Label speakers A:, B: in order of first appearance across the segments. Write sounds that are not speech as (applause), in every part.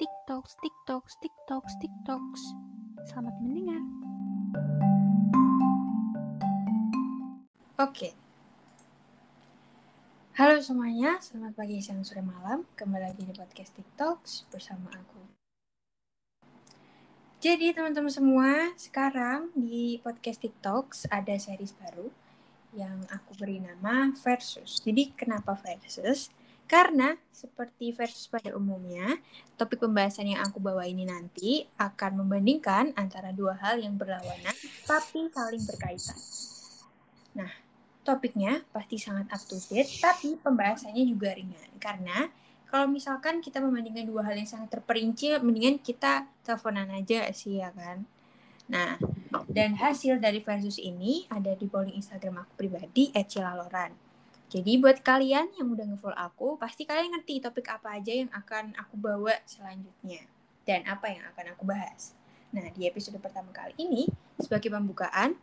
A: TikToks, TikToks, TikToks, TikToks. Selamat mendengar.
B: Oke. Halo semuanya, selamat pagi, siang, sore, malam. Kembali lagi di podcast TikToks bersama aku. Jadi teman-teman semua, sekarang di podcast TikToks ada series baru yang aku beri nama Versus. Jadi kenapa Versus? Karena seperti versus pada umumnya, topik pembahasan yang aku bawa ini nanti akan membandingkan antara dua hal yang berlawanan tapi saling berkaitan. Nah, topiknya pasti sangat up to date, tapi pembahasannya juga ringan. Karena kalau misalkan kita membandingkan dua hal yang sangat terperinci, mendingan kita teleponan aja sih ya kan. Nah, dan hasil dari versus ini ada di polling Instagram aku pribadi, @cilaloran. Jadi buat kalian yang udah ngefollow aku, pasti kalian ngerti topik apa aja yang akan aku bawa selanjutnya dan apa yang akan aku bahas. Nah, di episode pertama kali ini sebagai pembukaan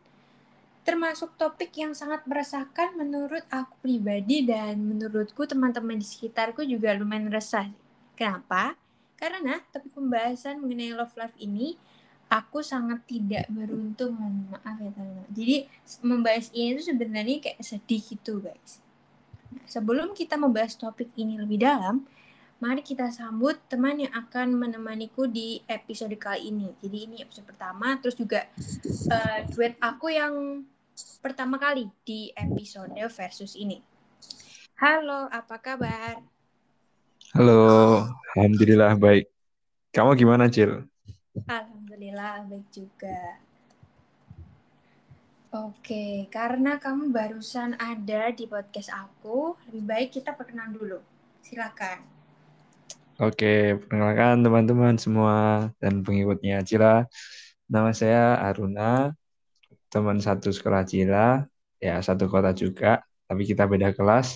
B: termasuk topik yang sangat meresahkan menurut aku pribadi dan menurutku teman-teman di sekitarku juga lumayan resah. Kenapa? Karena topik pembahasan mengenai love life ini aku sangat tidak beruntung maaf ya teman-teman. Jadi membahas ini itu sebenarnya kayak sedih gitu guys sebelum kita membahas topik ini lebih dalam, mari kita sambut teman yang akan menemaniku di episode kali ini. Jadi ini episode pertama, terus juga uh, duet aku yang pertama kali di episode versus ini. Halo, apa kabar?
C: Halo, Alhamdulillah baik. Kamu gimana, Cil?
B: Alhamdulillah baik juga. Oke, karena kamu barusan ada di podcast aku, lebih baik kita perkenalan dulu. Silakan.
C: Oke, perkenalkan teman-teman semua dan pengikutnya Cila. Nama saya Aruna, teman satu sekolah Cila, ya satu kota juga, tapi kita beda kelas.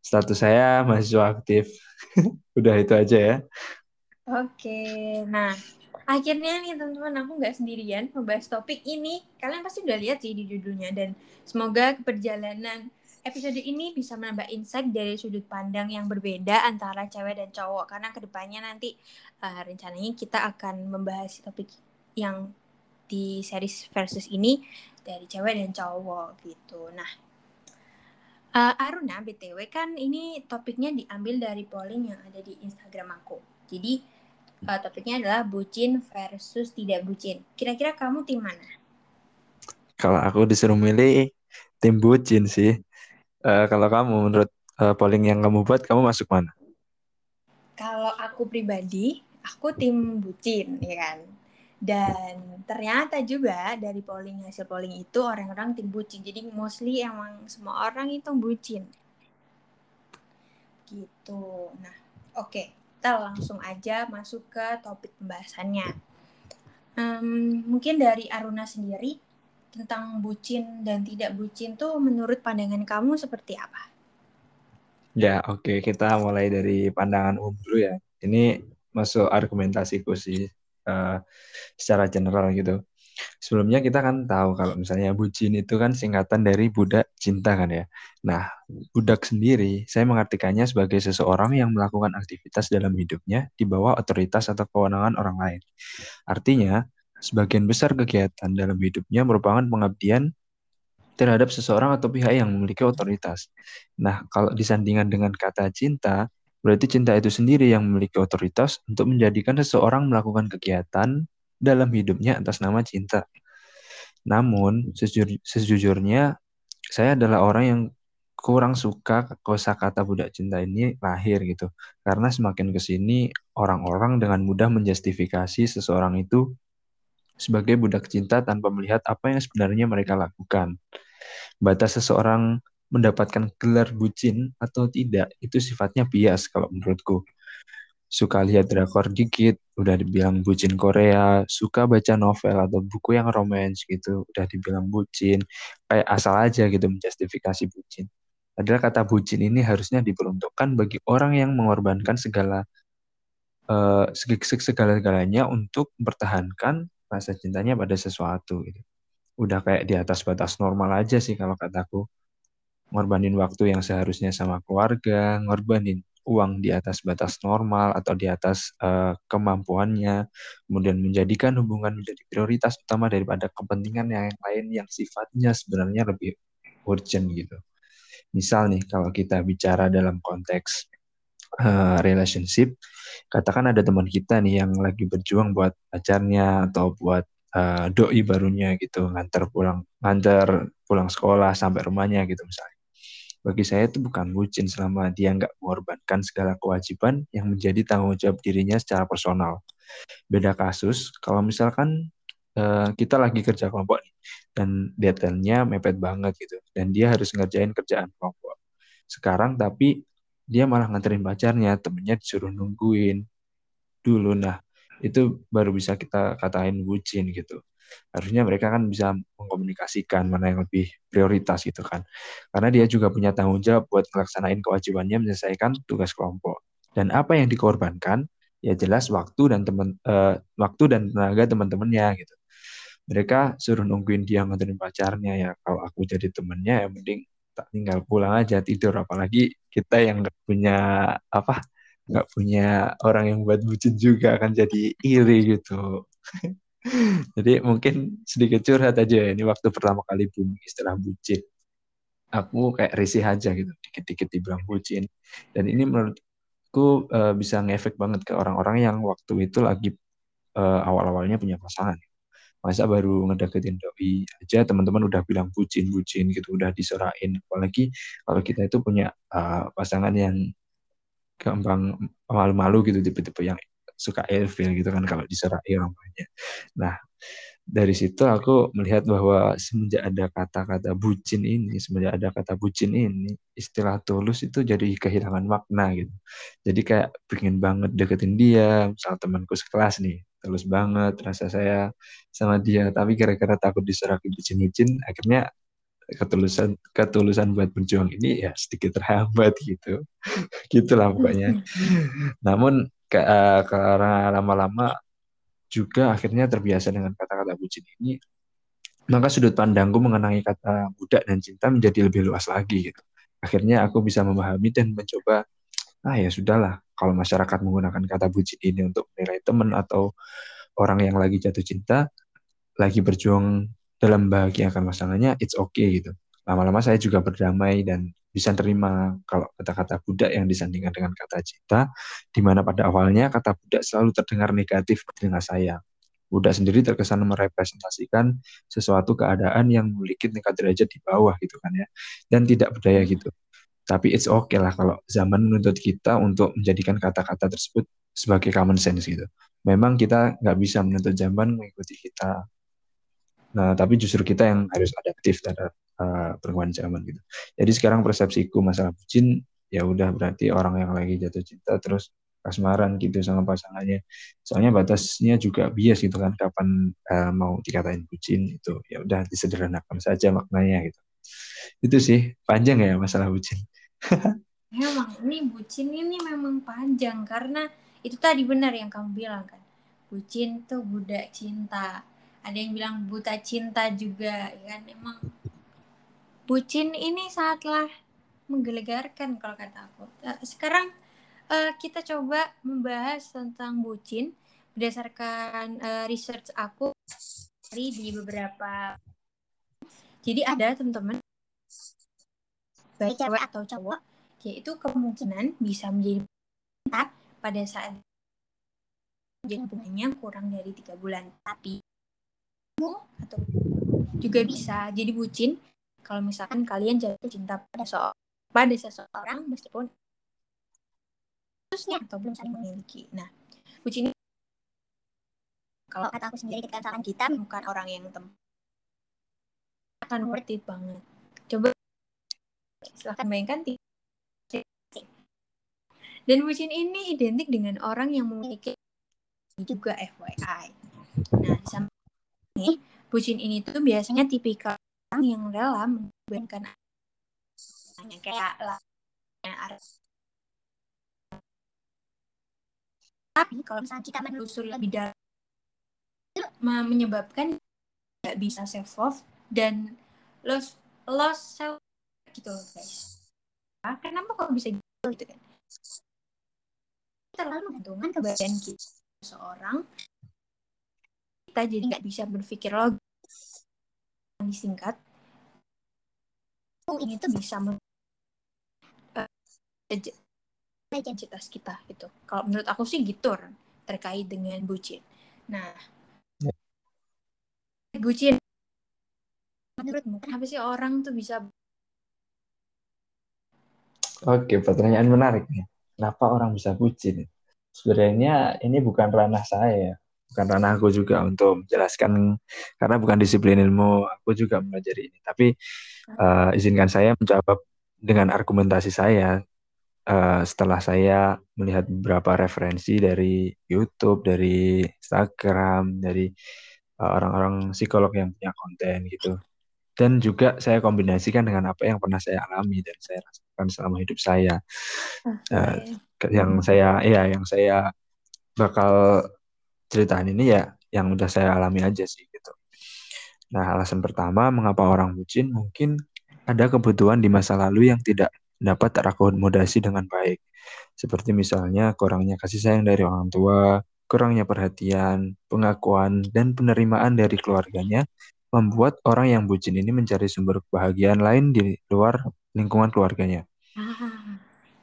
C: Status saya mahasiswa aktif. (laughs) Udah itu aja ya.
B: Oke, nah akhirnya nih teman-teman aku nggak sendirian membahas topik ini. Kalian pasti udah lihat sih di judulnya dan semoga perjalanan episode ini bisa menambah insight dari sudut pandang yang berbeda antara cewek dan cowok. Karena ke depannya nanti uh, rencananya kita akan membahas topik yang di series versus ini dari cewek dan cowok gitu. Nah uh, Aruna btw kan ini topiknya diambil dari polling yang ada di Instagram aku. Jadi uh, topiknya adalah bucin versus tidak bucin. Kira-kira kamu tim mana?
C: Kalau aku disuruh milih tim bucin sih. Uh, kalau kamu menurut uh, polling yang kamu buat, kamu masuk mana?
B: Kalau aku pribadi, aku tim bucin, ya kan. Dan ternyata juga dari polling hasil polling itu orang-orang tim bucin. Jadi mostly emang semua orang itu bucin. Gitu. Nah, oke. Okay kita langsung aja masuk ke topik pembahasannya. Um, mungkin dari Aruna sendiri tentang bucin dan tidak bucin tuh menurut pandangan kamu seperti apa?
C: Ya oke okay. kita mulai dari pandangan umum dulu ya. Ini masuk argumentasiku sih uh, secara general gitu. Sebelumnya kita kan tahu kalau misalnya bucin itu kan singkatan dari budak cinta kan ya. Nah, budak sendiri saya mengartikannya sebagai seseorang yang melakukan aktivitas dalam hidupnya di bawah otoritas atau kewenangan orang lain. Artinya, sebagian besar kegiatan dalam hidupnya merupakan pengabdian terhadap seseorang atau pihak yang memiliki otoritas. Nah, kalau disandingkan dengan kata cinta, berarti cinta itu sendiri yang memiliki otoritas untuk menjadikan seseorang melakukan kegiatan dalam hidupnya atas nama cinta. Namun, sejujur, sejujurnya saya adalah orang yang kurang suka kosa kata budak cinta ini lahir gitu. Karena semakin ke sini orang-orang dengan mudah menjustifikasi seseorang itu sebagai budak cinta tanpa melihat apa yang sebenarnya mereka lakukan. Batas seseorang mendapatkan gelar bucin atau tidak itu sifatnya bias kalau menurutku suka lihat drakor dikit, udah dibilang bucin Korea, suka baca novel atau buku yang romance gitu, udah dibilang bucin, kayak asal aja gitu menjustifikasi bucin. Padahal kata bucin ini harusnya diperuntukkan bagi orang yang mengorbankan segala uh, segala-galanya untuk mempertahankan rasa cintanya pada sesuatu gitu. Udah kayak di atas batas normal aja sih kalau kataku. Ngorbanin waktu yang seharusnya sama keluarga, ngorbanin uang di atas batas normal atau di atas uh, kemampuannya, kemudian menjadikan hubungan menjadi prioritas utama daripada kepentingan yang lain yang sifatnya sebenarnya lebih urgent gitu. Misal nih kalau kita bicara dalam konteks uh, relationship, katakan ada teman kita nih yang lagi berjuang buat pacarnya atau buat uh, doi barunya gitu ngantar pulang ngantar pulang sekolah sampai rumahnya gitu misalnya bagi saya itu bukan bucin selama dia nggak mengorbankan segala kewajiban yang menjadi tanggung jawab dirinya secara personal. Beda kasus kalau misalkan uh, kita lagi kerja kelompok dan deadline-nya mepet banget gitu dan dia harus ngerjain kerjaan kelompok. Sekarang tapi dia malah nganterin pacarnya, temennya disuruh nungguin dulu. Nah, itu baru bisa kita katain bucin gitu harusnya mereka kan bisa mengkomunikasikan mana yang lebih prioritas gitu kan. Karena dia juga punya tanggung jawab buat melaksanain kewajibannya menyelesaikan tugas kelompok. Dan apa yang dikorbankan ya jelas waktu dan teman uh, waktu dan tenaga teman-temannya gitu. Mereka suruh nungguin dia nganterin pacarnya ya kalau aku jadi temennya ya mending tak tinggal pulang aja tidur. Apalagi kita yang nggak punya apa nggak punya orang yang buat bucin juga akan jadi iri gitu (laughs) Jadi mungkin sedikit curhat aja ya. Ini waktu pertama kali booming istilah bucin. Aku kayak risih aja gitu, dikit-dikit dibilang bucin. Dan ini menurutku uh, bisa ngefek banget ke orang-orang yang waktu itu lagi uh, awal-awalnya punya pasangan. Masa baru ngedeketin doi aja teman-teman udah bilang bucin-bucin gitu, udah diserahin. Apalagi kalau kita itu punya uh, pasangan yang gampang malu-malu gitu tipe-tipe yang suka ilfil gitu kan kalau diserai orang banyak. Nah, dari situ aku melihat bahwa semenjak ada kata-kata bucin ini, semenjak ada kata bucin ini, istilah tulus itu jadi kehilangan makna gitu. Jadi kayak pengen banget deketin dia, misal temanku sekelas nih, tulus banget rasa saya sama dia, tapi gara-gara takut diseraki bucin-bucin, akhirnya ketulusan ketulusan buat berjuang ini ya sedikit terhambat gitu (laughs) gitulah pokoknya (laughs) namun ke, uh, karena lama-lama juga akhirnya terbiasa dengan kata-kata bucin ini. Maka sudut pandangku mengenai kata budak dan cinta menjadi lebih luas lagi gitu. Akhirnya aku bisa memahami dan mencoba ah ya sudahlah kalau masyarakat menggunakan kata bucin ini untuk menilai teman atau orang yang lagi jatuh cinta lagi berjuang dalam bahagia akan masalahnya it's okay gitu. Lama-lama saya juga berdamai dan bisa terima kalau kata-kata budak yang disandingkan dengan kata cinta, di mana pada awalnya kata budak selalu terdengar negatif dengan saya. Budak sendiri terkesan merepresentasikan sesuatu keadaan yang memiliki tingkat derajat di bawah gitu kan ya, dan tidak berdaya gitu. Tapi it's okay lah kalau zaman menuntut kita untuk menjadikan kata-kata tersebut sebagai common sense gitu. Memang kita nggak bisa menuntut zaman mengikuti kita Nah, tapi justru kita yang harus adaptif terhadap uh, perkembangan zaman gitu. Jadi sekarang persepsiku masalah bucin ya udah berarti orang yang lagi jatuh cinta terus kasmaran gitu sama pasangannya. Soalnya batasnya juga bias gitu kan kapan uh, mau dikatain bucin itu ya udah disederhanakan saja maknanya gitu. Itu sih panjang ya masalah bucin.
B: memang ini bucin ini memang panjang karena itu tadi benar yang kamu bilang kan. Bucin tuh budak cinta ada yang bilang buta cinta juga ya kan? Emang bucin ini saatlah menggelegarkan kalau kata aku. Eh, sekarang uh, kita coba membahas tentang bucin. Berdasarkan uh, research aku dari di beberapa jadi ada teman-teman baik cewek atau cowok yaitu kemungkinan bisa menjadi pada saat hubungannya kurang dari tiga bulan. Tapi atau juga bisa jadi bucin kalau misalkan kalian jatuh cinta pada so pada seseorang meskipun khususnya atau belum saling memiliki. Nah, bucin kalau kata aku sendiri ketika misalkan kita bukan orang yang tem akan worth it banget. Coba silahkan bayangkan dan bucin ini identik dengan orang yang memiliki juga FYI. Nah, di nih, bucin ini tuh biasanya tipikal orang yang rela mengorbankan yang kayak lah tapi kalau misalnya kita menelusuri lebih dalam menyebabkan tidak bisa self love dan loss loss self gitu loh guys. Nah, kenapa kok bisa gitu, gitu kan? Terlalu menggantungkan kebahagiaan kita seorang kita jadi nggak bisa berpikir logis disingkat ini tuh bisa identitas kita gitu kalau menurut aku sih gitu terkait dengan bucin nah
C: Ya.
B: bucin menurutmu kenapa sih orang tuh bisa
C: Oke, pertanyaan menarik nih. Kenapa orang bisa bucin? Sebenarnya ini bukan ranah saya, bukan ranah aku juga untuk menjelaskan karena bukan disiplin ilmu aku juga belajar ini. Tapi uh, izinkan saya menjawab dengan argumentasi saya uh, setelah saya melihat beberapa referensi dari YouTube, dari Instagram, dari uh, orang-orang psikolog yang punya konten gitu. Dan juga saya kombinasikan dengan apa yang pernah saya alami dan saya rasakan selama hidup saya. Uh, yang saya, ya, yang saya bakal ceritain ini ya, yang udah saya alami aja sih gitu. Nah, alasan pertama mengapa orang bucin mungkin ada kebutuhan di masa lalu yang tidak dapat terakomodasi dengan baik. Seperti misalnya kurangnya kasih sayang dari orang tua, kurangnya perhatian, pengakuan, dan penerimaan dari keluarganya membuat orang yang bucin ini mencari sumber kebahagiaan lain di luar lingkungan keluarganya.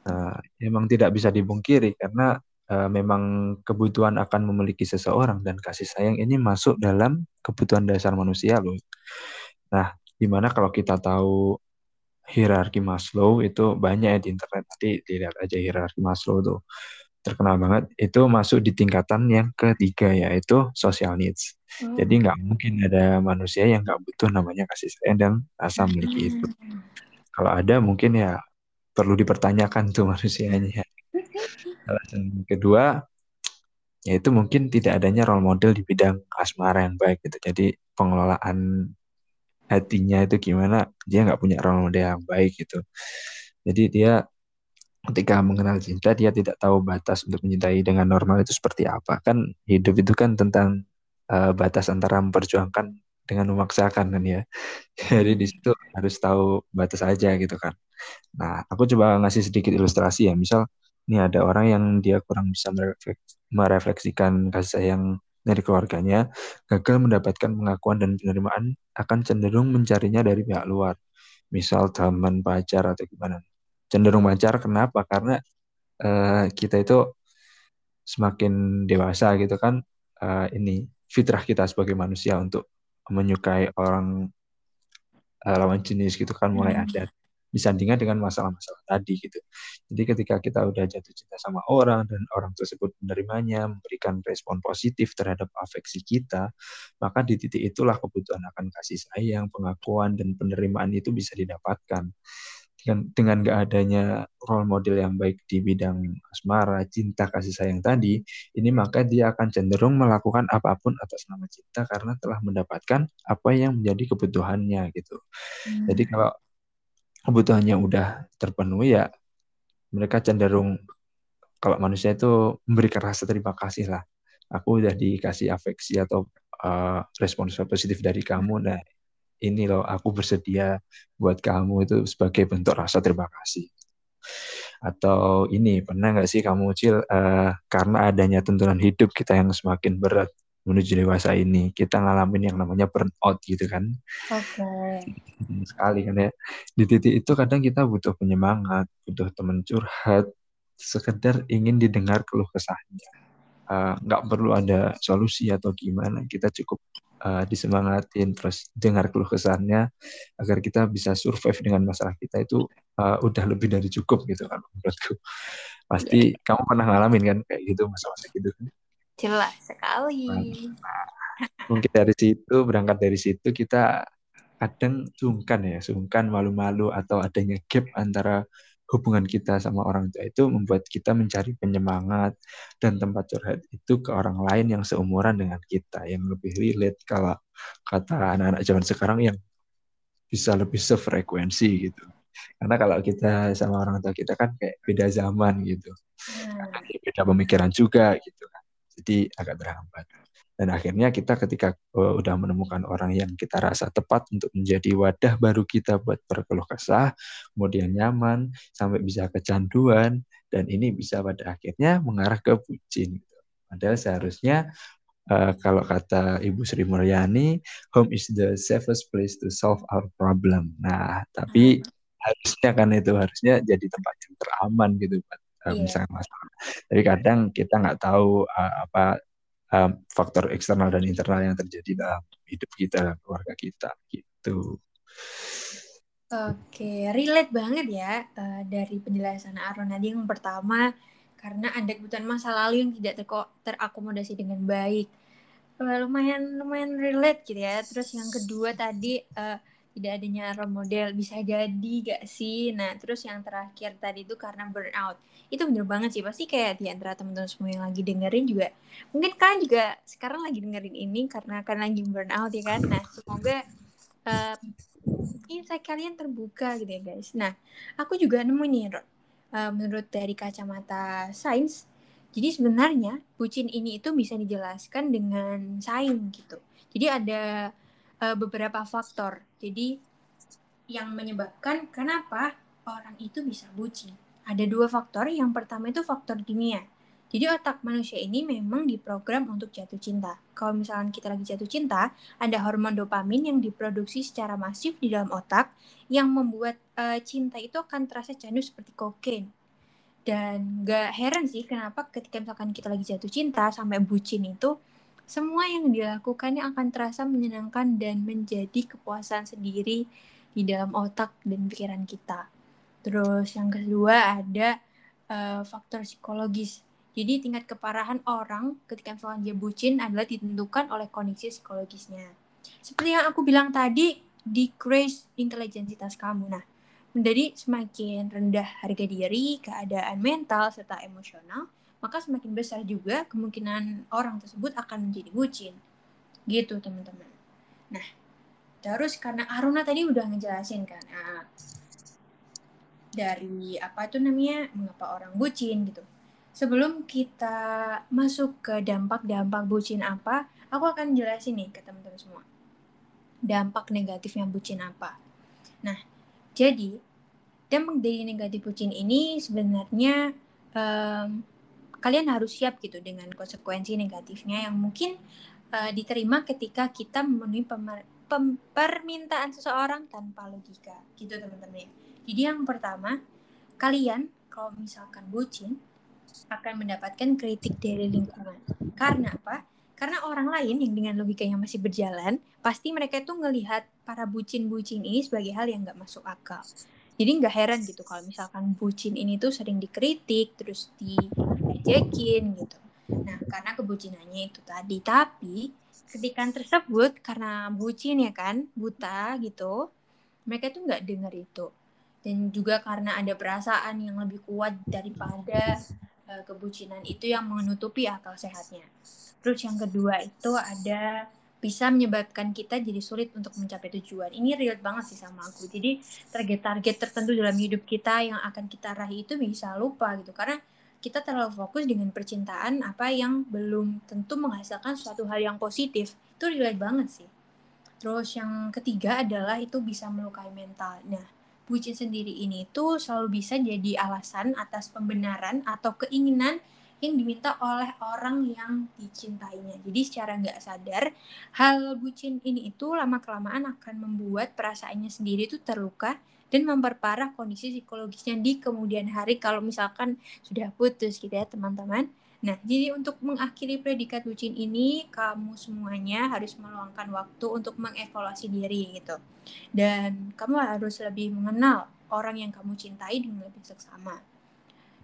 C: Nah, emang tidak bisa dibungkiri karena uh, memang kebutuhan akan memiliki seseorang dan kasih sayang ini masuk dalam kebutuhan dasar manusia loh. Nah, di mana kalau kita tahu hierarki Maslow itu banyak ya di internet nanti dilihat aja hierarki Maslow tuh terkenal banget itu masuk di tingkatan yang ketiga yaitu social needs. Hmm. Jadi nggak mungkin ada manusia yang nggak butuh namanya kasih sayang dan rasa memiliki itu. Hmm. Kalau ada mungkin ya perlu dipertanyakan tuh (laughs) manusianya. Alasan kedua yaitu mungkin tidak adanya role model di bidang asmara yang baik gitu. Jadi pengelolaan hatinya itu gimana dia nggak punya role model yang baik gitu. Jadi dia ketika mengenal cinta dia tidak tahu batas untuk mencintai dengan normal itu seperti apa kan hidup itu kan tentang uh, batas antara memperjuangkan dengan memaksakan kan ya (laughs) jadi di situ harus tahu batas aja gitu kan nah aku coba ngasih sedikit ilustrasi ya misal ini ada orang yang dia kurang bisa merefleksikan kasih sayang dari keluarganya gagal mendapatkan pengakuan dan penerimaan akan cenderung mencarinya dari pihak luar. Misal teman pacar atau gimana. Cenderung pacar kenapa? Karena uh, kita itu semakin dewasa gitu kan uh, ini fitrah kita sebagai manusia untuk menyukai orang uh, lawan jenis gitu kan mulai hmm. ada disandingkan dengan masalah-masalah tadi gitu. Jadi ketika kita udah jatuh cinta sama orang dan orang tersebut menerimanya, memberikan respon positif terhadap afeksi kita, maka di titik itulah kebutuhan akan kasih sayang, pengakuan dan penerimaan itu bisa didapatkan dengan dengan gak adanya role model yang baik di bidang asmara, cinta, kasih sayang tadi, ini maka dia akan cenderung melakukan apa pun atas nama cinta karena telah mendapatkan apa yang menjadi kebutuhannya gitu. Hmm. Jadi kalau kebutuhannya udah terpenuhi ya mereka cenderung kalau manusia itu memberikan rasa terima kasih lah. Aku udah dikasih afeksi atau uh, respons positif dari kamu, nah ini loh aku bersedia buat kamu itu sebagai bentuk rasa terima kasih atau ini pernah nggak sih kamu cil uh, karena adanya tuntunan hidup kita yang semakin berat menuju dewasa ini. Kita ngalamin yang namanya burnout gitu kan.
B: Oke. Okay.
C: sekali kan ya. Di titik itu kadang kita butuh penyemangat butuh teman curhat sekedar ingin didengar keluh kesahnya. Eh, nggak uh, perlu ada solusi atau gimana kita cukup uh, disemangatin terus dengar keluh kesahnya agar kita bisa survive dengan masalah kita itu uh, udah lebih dari cukup gitu kan menurutku. Pasti yeah. kamu pernah ngalamin kan kayak gitu masa-masa gitu kan
B: jelas sekali.
C: Mungkin dari situ berangkat dari situ kita kadang sungkan ya sungkan malu-malu atau adanya gap antara hubungan kita sama orang tua itu membuat kita mencari penyemangat dan tempat curhat itu ke orang lain yang seumuran dengan kita yang lebih relate. Kalau kata anak-anak zaman sekarang yang bisa lebih sefrekuensi gitu. Karena kalau kita sama orang tua kita kan kayak beda zaman gitu. Hmm. beda pemikiran juga gitu kan jadi agak terhambat Dan akhirnya kita ketika uh, udah menemukan orang yang kita rasa tepat untuk menjadi wadah baru kita buat berkeluh kesah, kemudian nyaman, sampai bisa kecanduan, dan ini bisa pada akhirnya mengarah ke bucin. Gitu. Padahal seharusnya uh, kalau kata Ibu Sri Mulyani, home is the safest place to solve our problem. Nah, tapi harusnya kan itu harusnya jadi tempat yang teraman gitu, Pak. Uh, yeah. misalnya masalah. Tapi kadang kita nggak tahu uh, apa um, faktor eksternal dan internal yang terjadi dalam hidup kita dan keluarga kita gitu.
B: Oke, relate banget ya uh, dari penjelasan Aron tadi yang pertama karena ada kebutuhan masa lalu yang tidak ter terakomodasi dengan baik. Uh, lumayan lumayan relate gitu ya. Terus yang kedua tadi uh, tidak adanya role model bisa jadi gak sih? Nah terus yang terakhir tadi itu karena burnout. Itu bener banget sih pasti kayak di antara teman-teman semua yang lagi dengerin juga mungkin kalian juga sekarang lagi dengerin ini karena kan lagi burnout ya kan? Nah semoga uh, insight kalian terbuka gitu ya guys. Nah aku juga nemu nih uh, menurut dari kacamata sains jadi sebenarnya bucin ini itu bisa dijelaskan dengan sains gitu. Jadi ada uh, beberapa faktor. Jadi yang menyebabkan kenapa orang itu bisa bucin. Ada dua faktor. Yang pertama itu faktor kimia. Jadi otak manusia ini memang diprogram untuk jatuh cinta. Kalau misalnya kita lagi jatuh cinta, ada hormon dopamin yang diproduksi secara masif di dalam otak yang membuat uh, cinta itu akan terasa candu seperti kokain. Dan gak heran sih kenapa ketika misalkan kita lagi jatuh cinta sampai bucin itu semua yang dilakukannya akan terasa menyenangkan dan menjadi kepuasan sendiri di dalam otak dan pikiran kita. Terus yang kedua ada uh, faktor psikologis. Jadi tingkat keparahan orang ketika misalnya dia bucin adalah ditentukan oleh kondisi psikologisnya. Seperti yang aku bilang tadi, decrease intelijensitas kamu. Nah, menjadi semakin rendah harga diri, keadaan mental, serta emosional, maka semakin besar juga kemungkinan orang tersebut akan menjadi bucin. Gitu, teman-teman. Nah, terus karena Aruna tadi udah ngejelasin kan, nah, dari apa itu namanya, mengapa orang bucin gitu. Sebelum kita masuk ke dampak-dampak bucin apa, aku akan jelasin nih ke teman-teman semua. Dampak negatifnya bucin apa. Nah, jadi dampak dari negatif bucin ini sebenarnya um, kalian harus siap gitu dengan konsekuensi negatifnya yang mungkin uh, diterima ketika kita memenuhi permintaan seseorang tanpa logika. Gitu teman-teman jadi yang pertama kalian kalau misalkan bucin akan mendapatkan kritik dari lingkungan. Karena apa? Karena orang lain yang dengan logikanya masih berjalan pasti mereka itu ngelihat para bucin-bucin ini sebagai hal yang nggak masuk akal. Jadi nggak heran gitu kalau misalkan bucin ini tuh sering dikritik terus dijekin gitu nah karena kebucinannya itu tadi tapi ketika tersebut karena bucin ya kan buta gitu mereka tuh nggak dengar itu dan juga karena ada perasaan yang lebih kuat daripada uh, kebucinan itu yang menutupi akal sehatnya terus yang kedua itu ada bisa menyebabkan kita jadi sulit untuk mencapai tujuan. Ini real banget sih sama aku. Jadi target-target tertentu dalam hidup kita yang akan kita raih itu bisa lupa gitu. Karena kita terlalu fokus dengan percintaan apa yang belum tentu menghasilkan suatu hal yang positif. Itu real banget sih. Terus yang ketiga adalah itu bisa melukai mental. Nah, bucin sendiri ini tuh selalu bisa jadi alasan atas pembenaran atau keinginan yang diminta oleh orang yang dicintainya. Jadi secara nggak sadar, hal bucin ini itu lama-kelamaan akan membuat perasaannya sendiri itu terluka dan memperparah kondisi psikologisnya di kemudian hari kalau misalkan sudah putus gitu ya teman-teman. Nah, jadi untuk mengakhiri predikat bucin ini, kamu semuanya harus meluangkan waktu untuk mengevaluasi diri gitu. Dan kamu harus lebih mengenal orang yang kamu cintai dengan lebih seksama.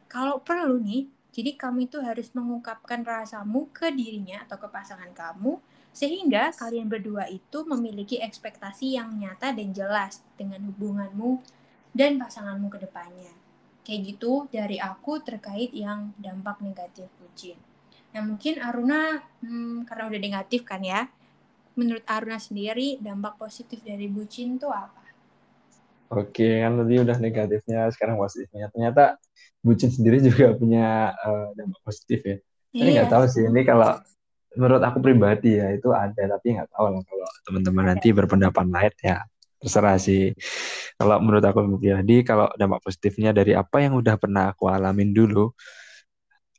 B: Kalau perlu nih, jadi kamu itu harus mengungkapkan rasamu ke dirinya atau ke pasangan kamu sehingga kalian berdua itu memiliki ekspektasi yang nyata dan jelas dengan hubunganmu dan pasanganmu ke depannya. Kayak gitu dari aku terkait yang dampak negatif bucin. Nah mungkin Aruna hmm, karena udah negatif kan ya. Menurut Aruna sendiri dampak positif dari bucin itu apa?
C: Oke, kan tadi udah negatifnya, sekarang positifnya. Ternyata bucin sendiri juga punya uh, dampak positif ya. Saya nggak iya. tahu sih ini kalau menurut aku pribadi ya itu ada tapi nggak tahu lah kalau teman-teman nanti berpendapat lain ya terserah sih. Kalau menurut aku pribadi kalau dampak positifnya dari apa yang udah pernah aku alamin dulu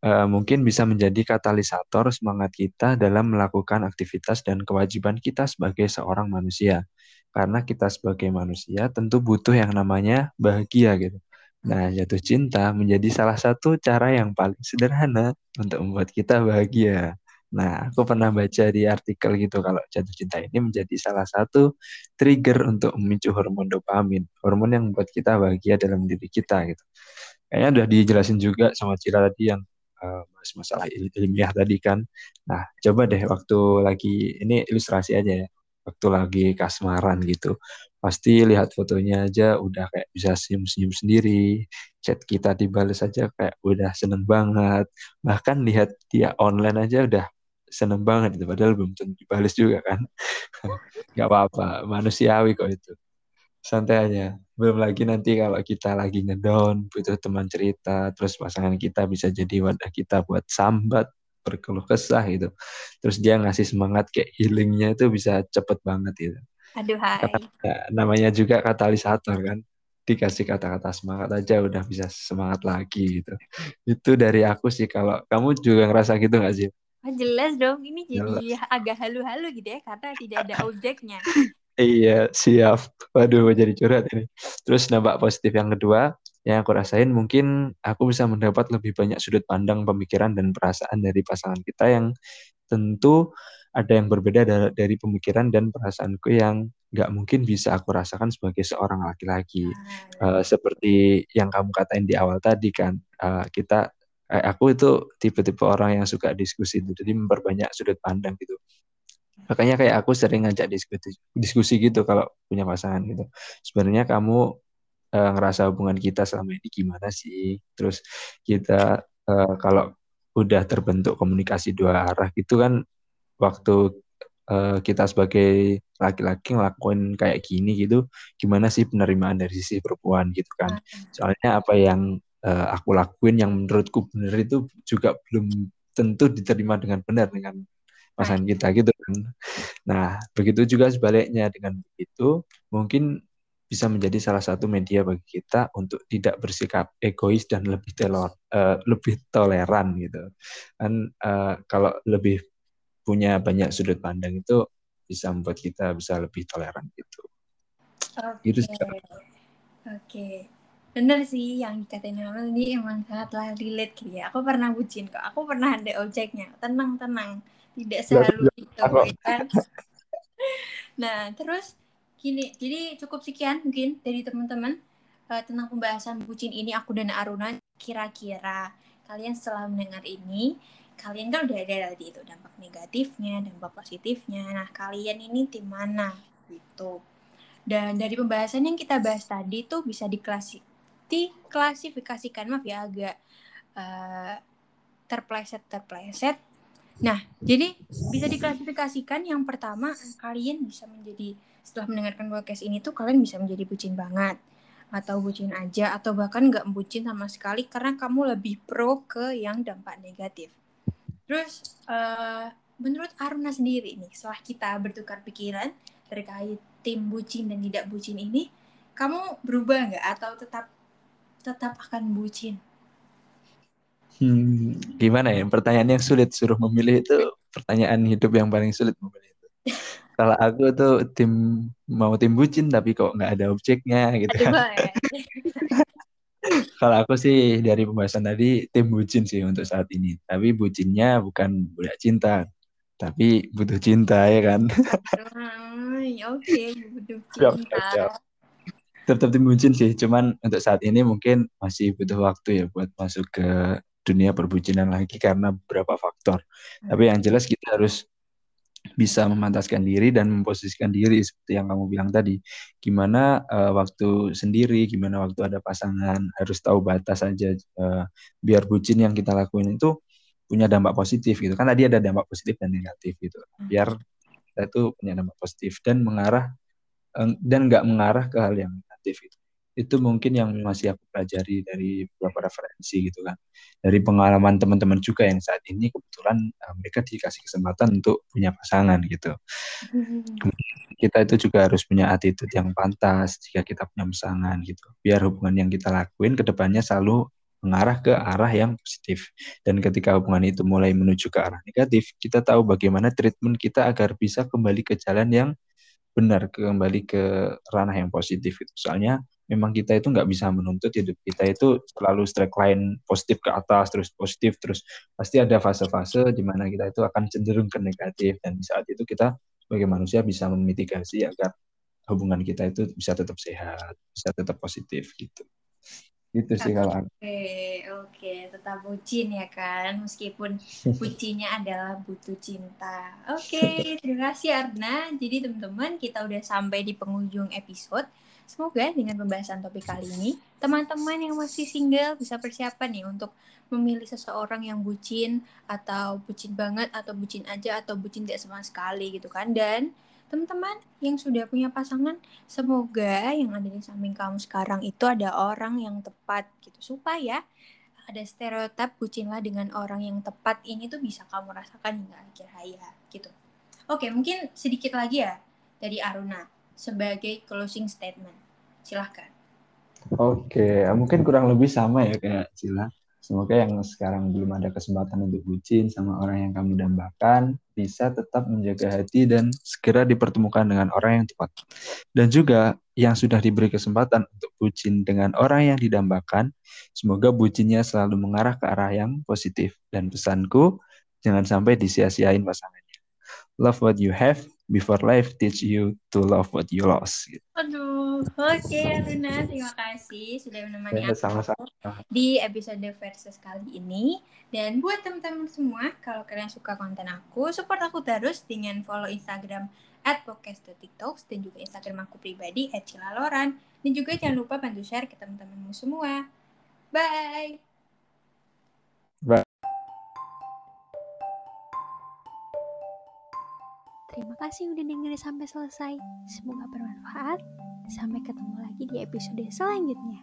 C: uh, mungkin bisa menjadi katalisator semangat kita dalam melakukan aktivitas dan kewajiban kita sebagai seorang manusia. Karena kita sebagai manusia tentu butuh yang namanya bahagia gitu. Nah, jatuh cinta menjadi salah satu cara yang paling sederhana untuk membuat kita bahagia. Nah, aku pernah baca di artikel gitu kalau jatuh cinta ini menjadi salah satu trigger untuk memicu hormon dopamin, hormon yang membuat kita bahagia dalam diri kita gitu. Kayaknya udah dijelasin juga sama Cira tadi yang uh, masalah ilmiah tadi kan. Nah, coba deh waktu lagi ini ilustrasi aja ya. Waktu lagi kasmaran gitu. Pasti lihat fotonya aja udah kayak bisa senyum-senyum sendiri. Chat kita dibalas aja kayak udah seneng banget. Bahkan lihat dia online aja udah seneng banget itu padahal belum tentu dibalas juga kan. (laughs) Nggak apa-apa manusiawi kok itu. Santai aja. Belum lagi nanti kalau kita lagi ngedown butuh teman cerita terus pasangan kita bisa jadi wadah kita buat sambat berkeluh kesah gitu. Terus dia ngasih semangat kayak healingnya itu bisa cepet banget gitu.
B: Aduh hai.
C: Kata, ya, namanya juga katalisator kan. Dikasih kata-kata semangat aja udah bisa semangat lagi gitu. Itu dari aku sih kalau kamu juga ngerasa gitu nggak sih
B: Oh, jelas dong, ini jadi jelas. agak halu-halu gitu ya, karena tidak ada objeknya. (laughs)
C: iya, siap. Waduh, jadi curhat ini. Terus dampak positif yang kedua, yang aku rasain mungkin aku bisa mendapat lebih banyak sudut pandang pemikiran dan perasaan dari pasangan kita yang tentu ada yang berbeda dari, pemikiran dan perasaanku yang nggak mungkin bisa aku rasakan sebagai seorang laki-laki. Uh, seperti yang kamu katain di awal tadi kan, uh, kita kayak aku itu tipe-tipe orang yang suka diskusi itu jadi memperbanyak sudut pandang gitu. Makanya kayak aku sering ngajak diskusi diskusi gitu kalau punya pasangan gitu. Sebenarnya kamu e, ngerasa hubungan kita selama ini gimana sih? Terus kita e, kalau udah terbentuk komunikasi dua arah gitu kan waktu e, kita sebagai laki-laki ngelakuin kayak gini gitu gimana sih penerimaan dari sisi perempuan gitu kan? Soalnya apa yang uh, aku lakuin yang menurutku benar itu juga belum tentu diterima dengan benar dengan pasangan kita gitu kan. Nah, begitu juga sebaliknya dengan begitu mungkin bisa menjadi salah satu media bagi kita untuk tidak bersikap egois dan lebih telor, uh, lebih toleran gitu. Kan uh, kalau lebih punya banyak sudut pandang itu bisa membuat kita bisa lebih toleran gitu.
B: Oke. Okay. Gitu Oke. Okay bener sih yang dikatain Amal ini emang sangatlah relate gitu ya. Aku pernah bucin kok aku pernah ada objeknya. Tenang tenang. Tidak selalu itu ya kan? (laughs) Nah terus gini jadi cukup sekian mungkin dari teman-teman uh, tentang pembahasan bucin ini aku dan Aruna. Kira-kira kalian setelah mendengar ini kalian kan udah ada tadi itu dampak negatifnya dampak positifnya. Nah kalian ini tim mana? Gitu. Dan dari pembahasan yang kita bahas tadi tuh bisa diklasik diklasifikasikan maaf ya agak uh, terpleset terpleset. Nah, jadi bisa diklasifikasikan yang pertama kalian bisa menjadi setelah mendengarkan podcast ini tuh kalian bisa menjadi bucin banget atau bucin aja atau bahkan nggak bucin sama sekali karena kamu lebih pro ke yang dampak negatif. Terus uh, menurut Aruna sendiri nih setelah kita bertukar pikiran terkait tim bucin dan tidak bucin ini, kamu berubah nggak atau tetap tetap akan bucin?
C: Hmm, gimana ya? Pertanyaan yang sulit suruh memilih itu pertanyaan hidup yang paling sulit memilih itu. (laughs) Kalau aku tuh tim mau tim bucin tapi kok nggak ada objeknya gitu kan. (laughs) Kalau aku sih dari pembahasan tadi tim bucin sih untuk saat ini. Tapi bucinnya bukan budak cinta, tapi butuh cinta ya kan.
B: Oke, okay, butuh cinta
C: tetap tim bucin sih cuman untuk saat ini mungkin masih butuh waktu ya buat masuk ke dunia perbucinan lagi karena beberapa faktor. Hmm. tapi yang jelas kita harus bisa memantaskan diri dan memposisikan diri seperti yang kamu bilang tadi. Gimana uh, waktu sendiri gimana waktu ada pasangan harus tahu batas aja uh, biar bucin yang kita lakuin itu punya dampak positif gitu. Kan tadi ada dampak positif dan negatif gitu. Hmm. biar kita itu punya dampak positif dan mengarah dan nggak mengarah ke hal yang negatif itu. itu mungkin yang masih aku pelajari dari beberapa referensi gitu kan. Dari pengalaman teman-teman juga yang saat ini kebetulan uh, mereka dikasih kesempatan untuk punya pasangan gitu. Kita itu juga harus punya attitude yang pantas jika kita punya pasangan gitu. Biar hubungan yang kita lakuin ke depannya selalu mengarah ke arah yang positif. Dan ketika hubungan itu mulai menuju ke arah negatif, kita tahu bagaimana treatment kita agar bisa kembali ke jalan yang benar, kembali ke ranah yang positif. Itu soalnya memang kita itu nggak bisa menuntut hidup kita itu selalu strike line positif ke atas, terus positif, terus pasti ada fase-fase di mana kita itu akan cenderung ke negatif. Dan saat itu kita sebagai manusia bisa memitigasi agar hubungan kita itu bisa tetap sehat, bisa tetap positif gitu. Gitu sih kalau aku.
B: Oke, oke, tetap bucin ya kan, meskipun (laughs) bucinnya adalah butuh cinta. Oke, terima kasih Arna. Jadi teman-teman, kita udah sampai di penghujung episode. Semoga dengan pembahasan topik kali ini, teman-teman yang masih single bisa persiapan nih untuk memilih seseorang yang bucin atau bucin banget atau bucin aja atau bucin tidak sama sekali gitu kan. Dan teman-teman yang sudah punya pasangan, semoga yang ada di samping kamu sekarang itu ada orang yang tepat gitu supaya ada stereotip bucinlah dengan orang yang tepat ini tuh bisa kamu rasakan hingga akhir hayat gitu. Oke, mungkin sedikit lagi ya dari Aruna sebagai closing statement. Silahkan.
C: Oke, mungkin kurang lebih sama ya kayak Cila. Semoga yang sekarang belum ada kesempatan untuk bucin sama orang yang kamu dambakan bisa tetap menjaga hati dan segera dipertemukan dengan orang yang tepat. Dan juga yang sudah diberi kesempatan untuk bucin dengan orang yang didambakan, semoga bucinnya selalu mengarah ke arah yang positif. Dan pesanku, jangan sampai disia-siain pasangannya. Love what you have before life teach you to love what you lost. Gitu.
B: Aduh, oke okay, Luna, terima kasih sudah menemani
C: Ya,
B: aku
C: sama-sama.
B: di episode versus kali ini. Dan buat teman-teman semua, kalau kalian suka konten aku, support aku terus dengan follow Instagram at podcast.tiktoks dan juga Instagram aku pribadi at cilaloran. Dan juga jangan lupa bantu share ke teman-temanmu semua. Bye!
A: Terima kasih udah dengerin sampai selesai. Semoga bermanfaat. Sampai ketemu lagi di episode selanjutnya.